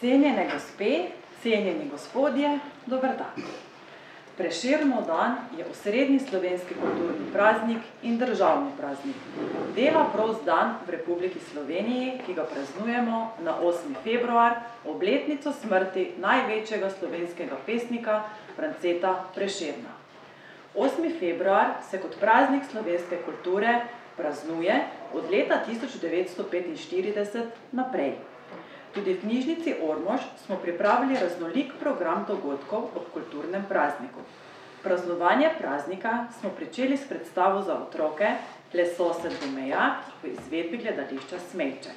Cenjene gospe, cenjeni gospodje, dober dan. Prešernov dan je osrednji slovenski kulturni praznik in državni praznik. Dela prost dan v Republiki Sloveniji, ki ga praznujemo na osmi februar, obletnico smrti največjega slovenskega pesnika Franceta Prešerna. Osmi februar se kot praznik slovenske kulture praznuje od leta tisoč devetsto petinštirideset naprej. Tudi v knjižnici Ormož smo pripravili raznolik program dogodkov ob kulturnem prazniku. Praznovanje praznika smo pričeli s predstavo za otroke Le sosed do meja v izvedbi Gledališča Smejček.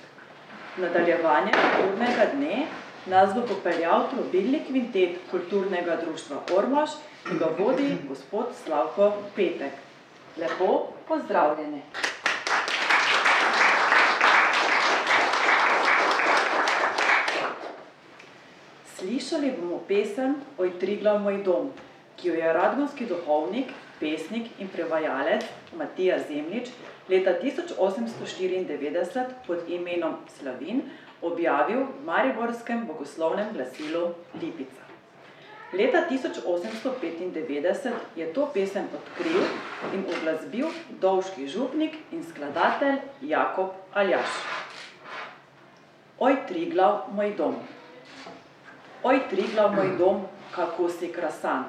Nadaljevanje kulturnega dne nas bo popeljal trobilni kvintet Kulturnega društva Ormož, ki ga vodi gospod Slavko Petek. Lepo pozdravljeni. Slišali bomo pesem Oj, Triglav, moj dom, ki jo je radgonski duhovnik, pesnik in prevajalec Matija Zemljič leta tisoč osemsto štiriindevetdeset pod imenom Slavin objavil v mariborskem bogoslovnem glasilu Lipica. Leta tisoč osemsto petindevetdeset je to pesem odkril in uglasbil dovški župnik in skladatelj Jakob Aljaž. Oj, Triglav, moj dom. Oj, Triglav, moj dom, kako si krasan.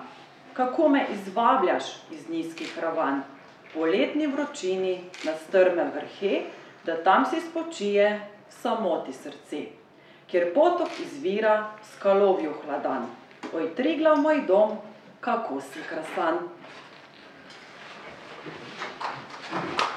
Kako me izvabljaš iz nizkih ravan. V poletni vročini na strme vrhe, da tam si spočije v samoti srce. Kjer potok izvira v skalovju hladan. Oj, Triglav, moj dom, kako si krasan. Mariborčan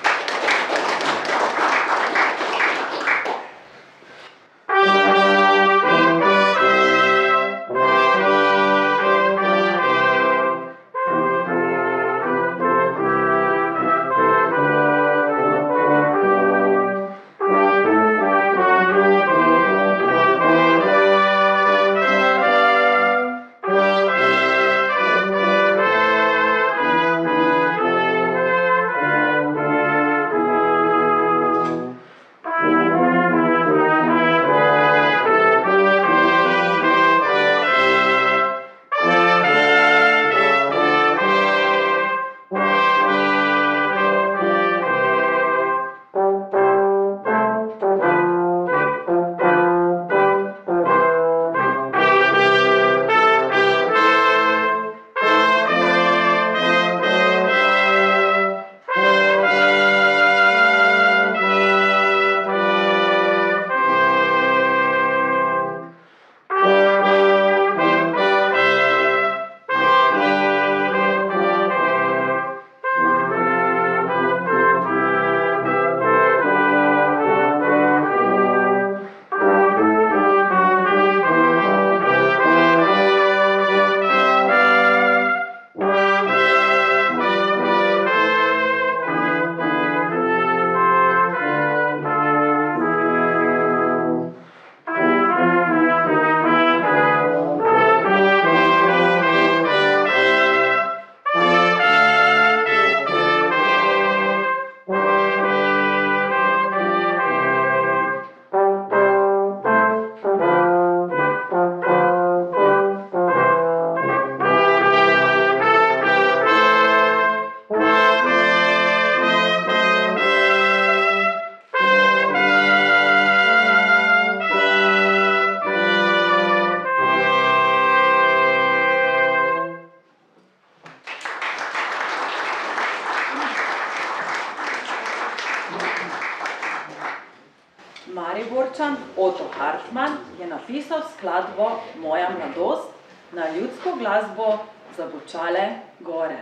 na ljudsko glasbo Zabučale gore.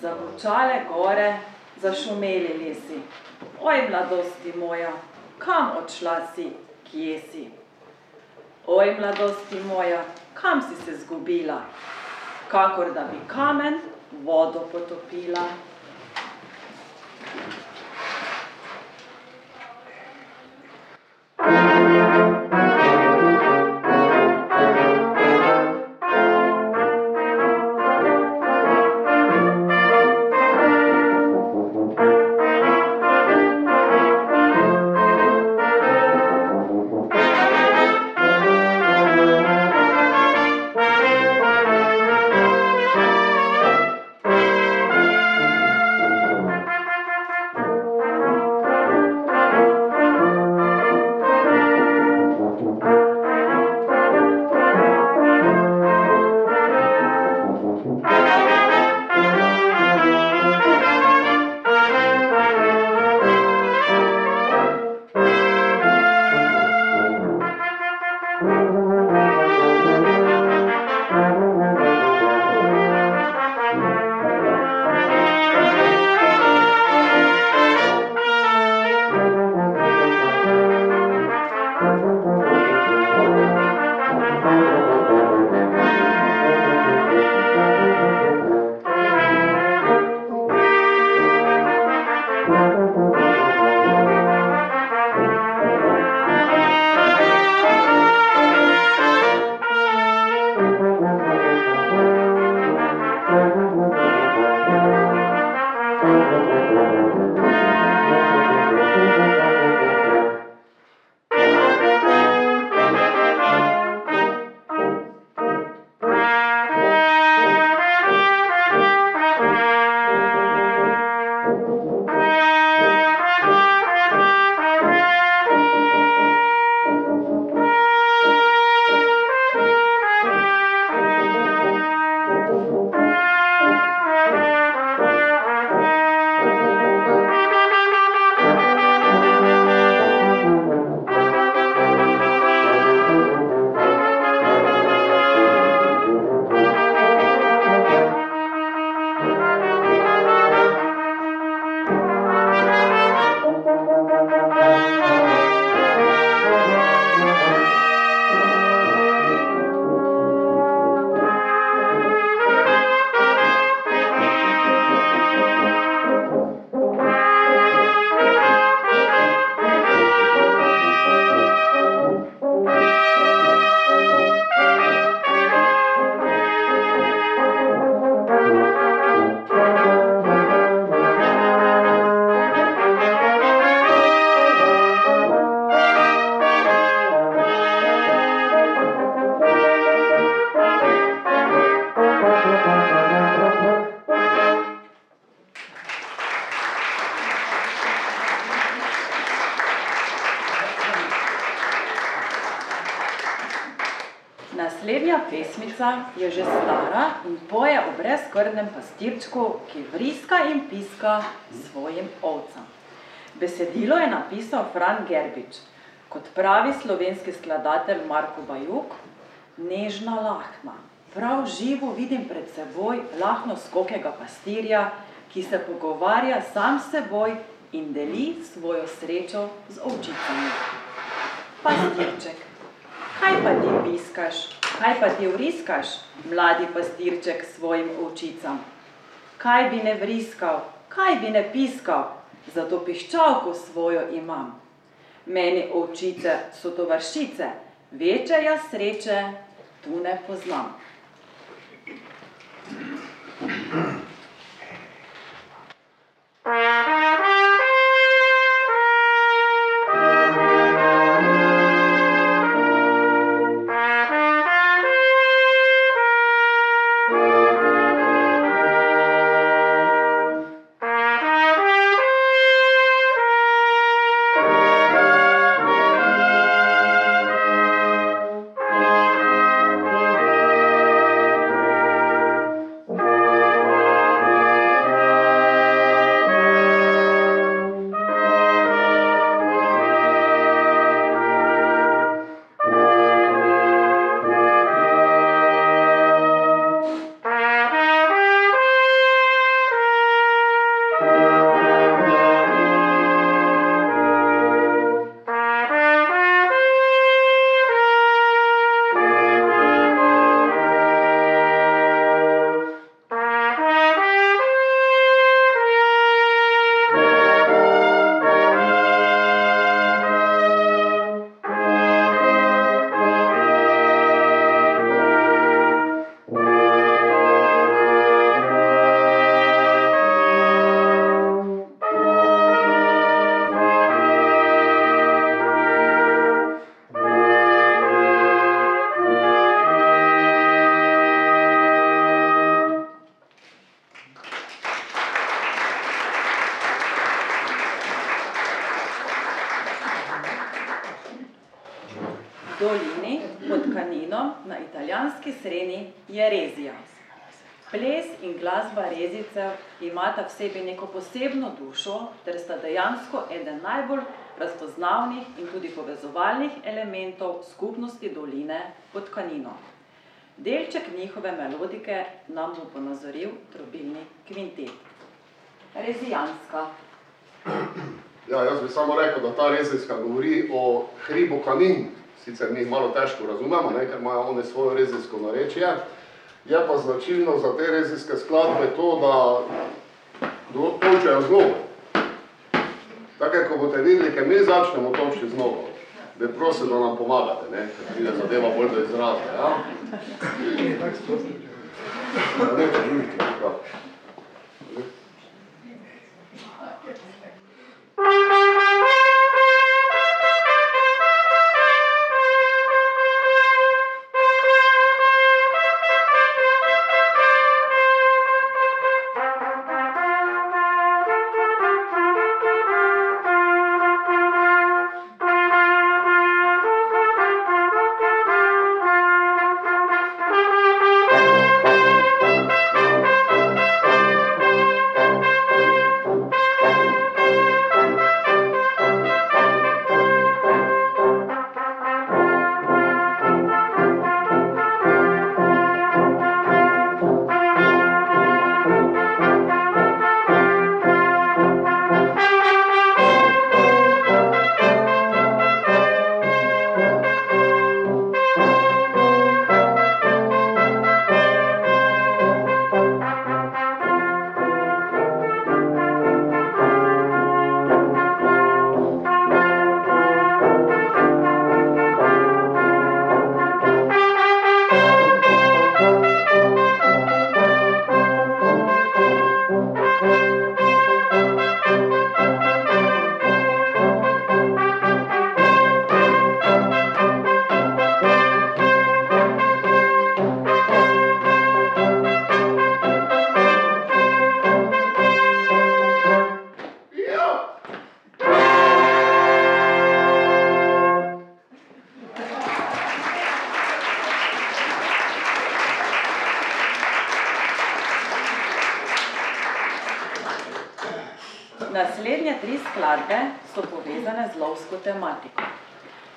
Zabučale gore, zašumeli lesi. Oj, mladosti moja, kam odšla si, kje si? Oj, mladosti moja, kam si se zgubila? Kakor da bi kamen vodo potopila. Pesmica je že stara in poje o brezkrdnem pastirčku, ki vriska in piska svojim ovcam. Besedilo je napisal Fran Gerbič, kot pravi slovenski skladatelj Marko Bajuk, nežna lahna. Prav živo vidim pred seboj lahno skokega pastirja, ki se pogovarja sam s seboj in deli svojo srečo z ovčicami. Pastirček, kaj pa ti piskaš, kaj pa ti vriskaš, mladi pastirček svojim ovčicam? Kaj bi ne vriskal, kaj bi ne piskal, zato piščalko svojo imam. Meni ovčice so tovaršice, večje jaz sreče tu ne poznam. Imata v sebi neko posebno dušo, ter sta dejansko eden najbolj razpoznavnih in tudi povezovalnih elementov skupnosti doline pod kanino. Delček njihove melodike nam bo ponazoril trobilni kvintet. Rezijanska. Ja, jaz bi samo rekel, da ta rezijska govori o hribu kanin, sicer mi jih malo težko razumemo, ne, ker imajo one svojo rezijsko narečje, je pa značilno za te rezijske skladbe to, da točejo z nogo. Tako, ko boste videli, ker mi začnemo točiti z nogo, bi prosil, da nam pomagate, ne? ker pride zadeva bolj do izraza. Ja? Tako skladbe so povezane z lovsko tematiko.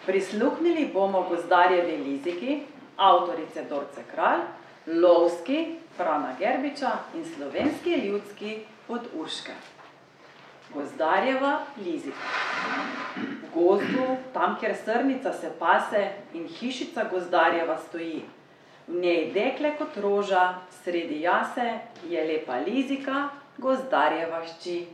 Prisluhnili bomo gozdarjevi liziki, avtorice Dorce Kralj, lovski Frana Gerbiča in slovenski ljudski od Urške. Gozdarjeva lizika. V gozdu, tam, kjer srnica se pase in hišica gozdarjeva stoji. V njej dekle kot roža, sredi jase je lepa lizika, gozdarjeva hči.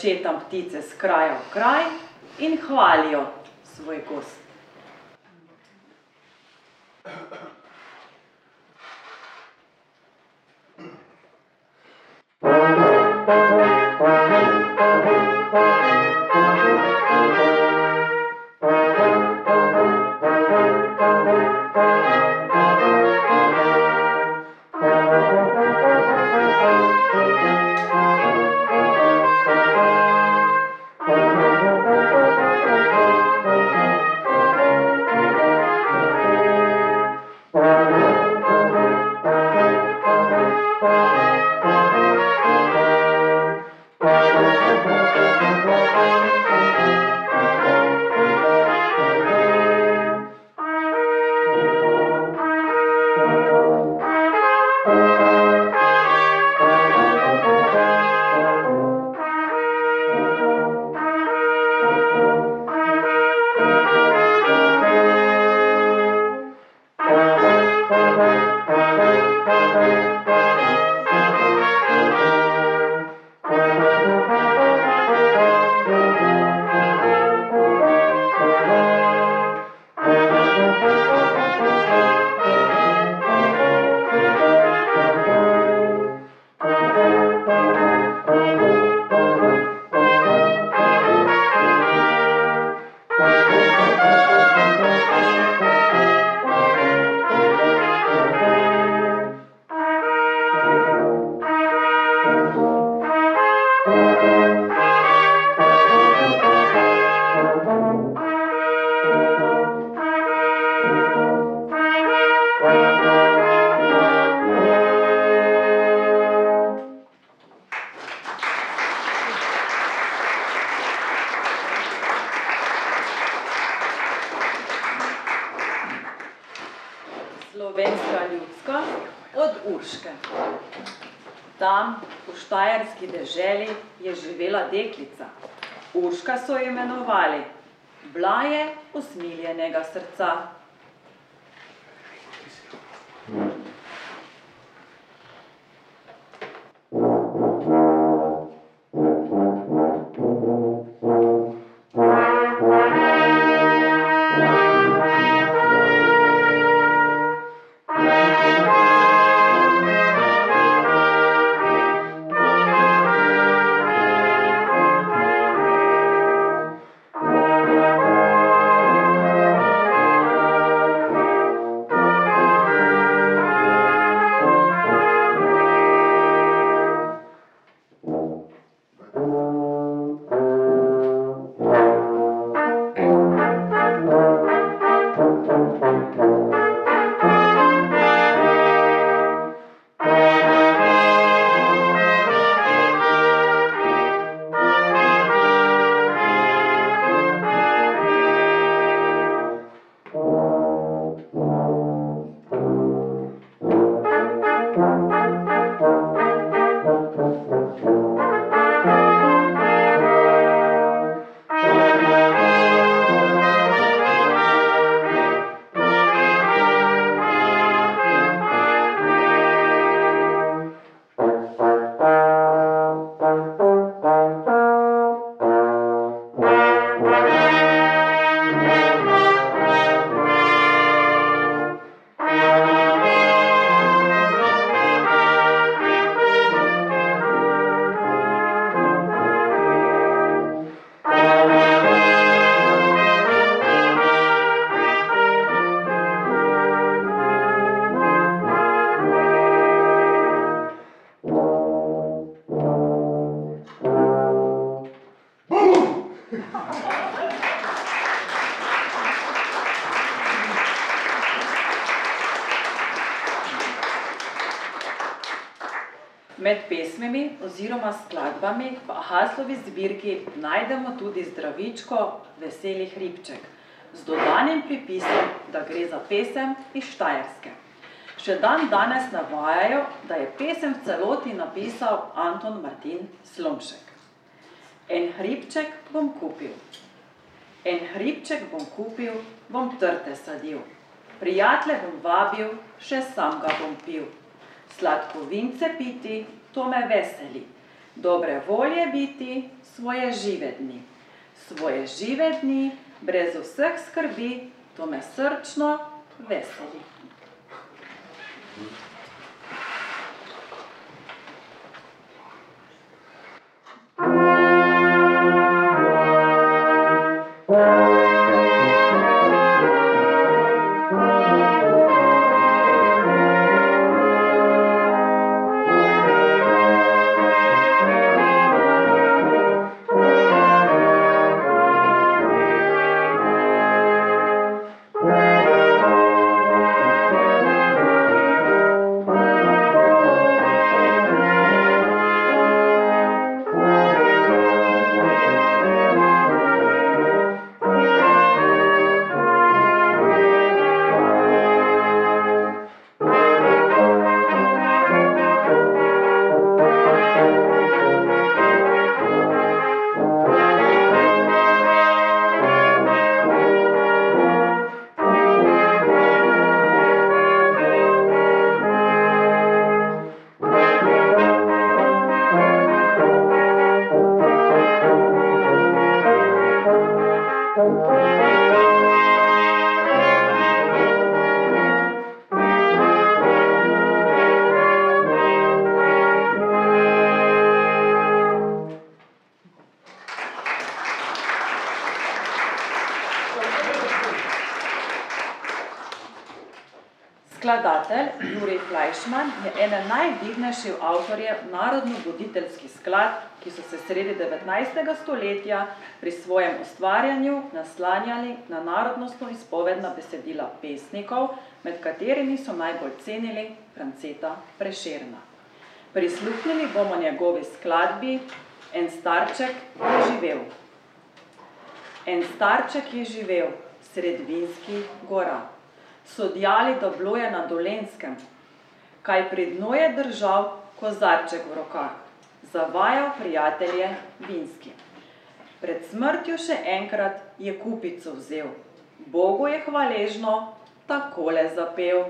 Frčetam ptice s kraja v kraj in hvalijo svoj gozd. Imenovali. Bila je usmiljenega srca. Haslovi zbirki najdemo tudi Zdravičko, veseli hribček, z dodanim pripisom, da gre za pesem iz Štajerske. Še dandanes navajajo, da je pesem v celoti napisal Anton Martin Slomšek. En hribček bom kupil, en hribček bom kupil, bom trte sadil, prijatelje bom vabil, še sam ga bom pil. Sladkovince piti, to me veseli, dobre volje biti, svoje žive dni. Svoje žive dni, brez vseh skrbi, to me srčno veseli. Jurij Flajšman je eden najvidnejših avtorjev narodnobuditeljskih skladb, ki so se sredi devetnajstega stoletja pri svojem ustvarjanju naslanjali na narodnostno izpovedna besedila pesnikov, med katerimi so najbolj cenili Franceta Prešerna. Prisluhnili bomo njegovi skladbi En starček je živel. En starček je živel sredi vinskih gora. So djali, da bilo je na Dolenjskem, kaj pri dnu je držal, kozarček v rokah, zavajal prijatelje vinski. Pred smrtjo še enkrat je kupico vzel, Bogu je hvaležno takole zapel.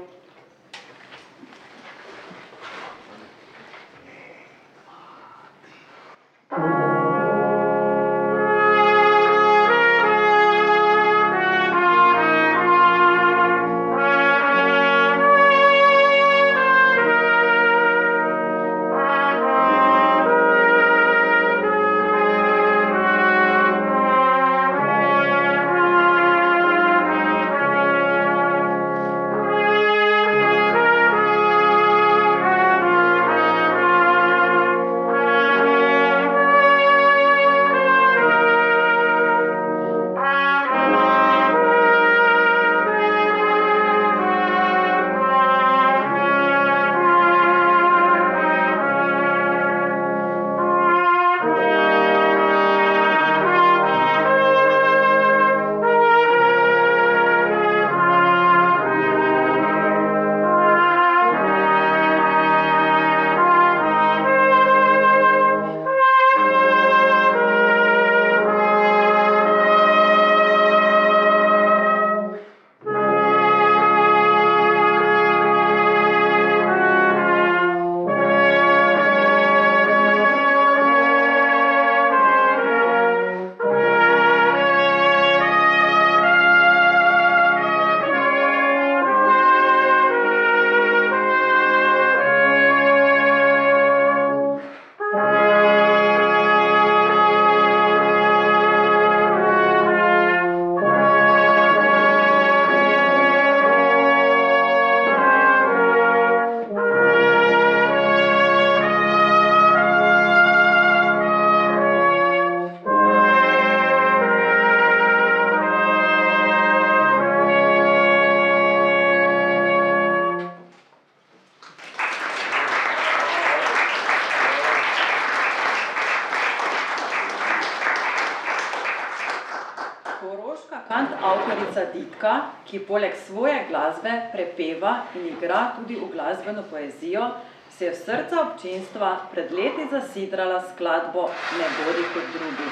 Ki poleg svoje glasbe prepeva in igra tudi v glasbeno poezijo, se je v srca občinstva pred leti zasidrala skladbo Ne bodi kot drugi.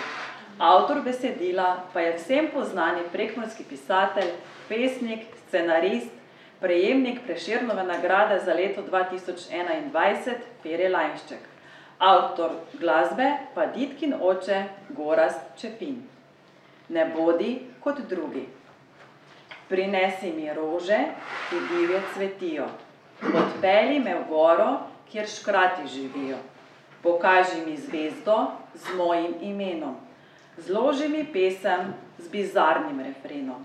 Avtor besedila pa je vsem poznani prekmorski pisatelj, pesnik, scenarist, prejemnik Prešernove nagrade za leto 2021 Pere Lajnšček. Avtor glasbe pa Ditkin oče Gorazd Čepin. Ne bodi kot drugi. Prinesi mi rože, ki divje cvetijo. Odpeli me v goro, kjer škrati živijo. Pokaži mi zvezdo z mojim imenom. Zloži mi pesem z bizarnim refrenom.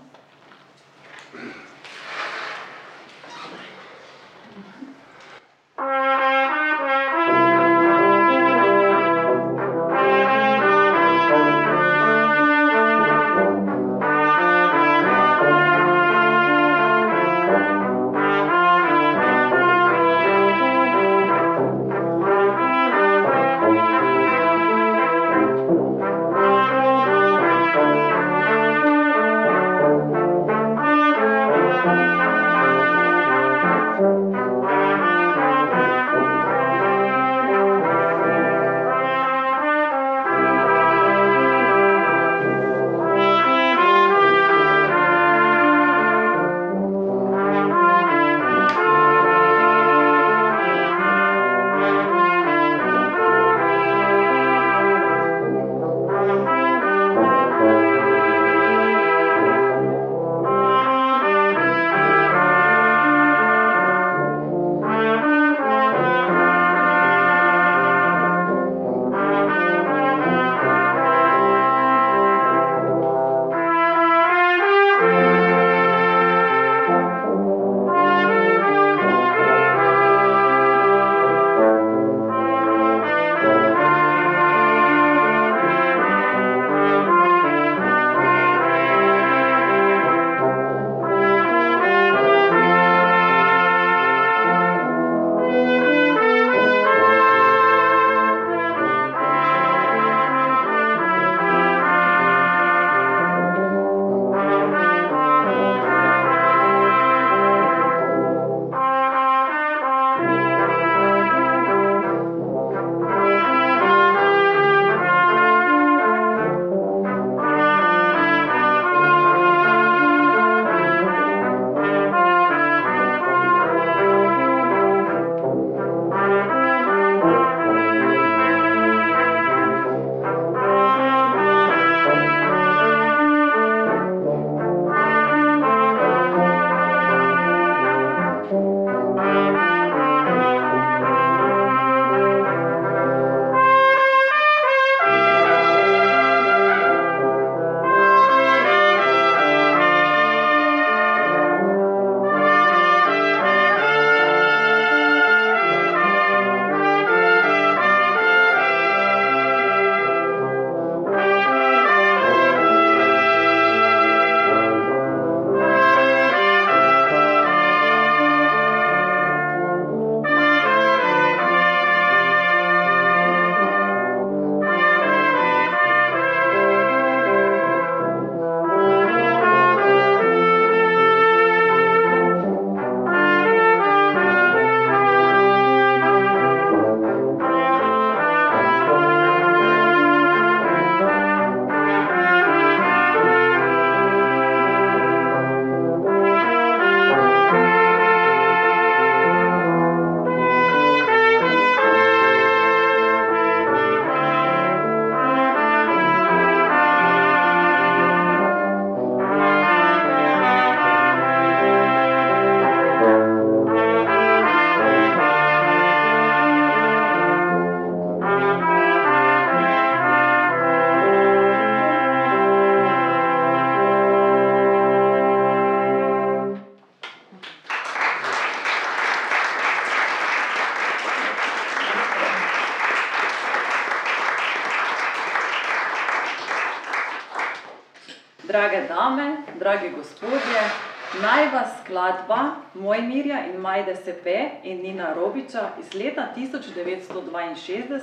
Naj vas skladba Mojmirja in Majde Sepe in Nina Robiča iz leta 1962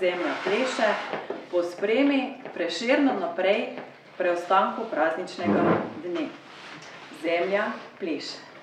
Zemlja pleše pospremi prešerno naprej preostanku prazničnega dne. Zemlja pleše.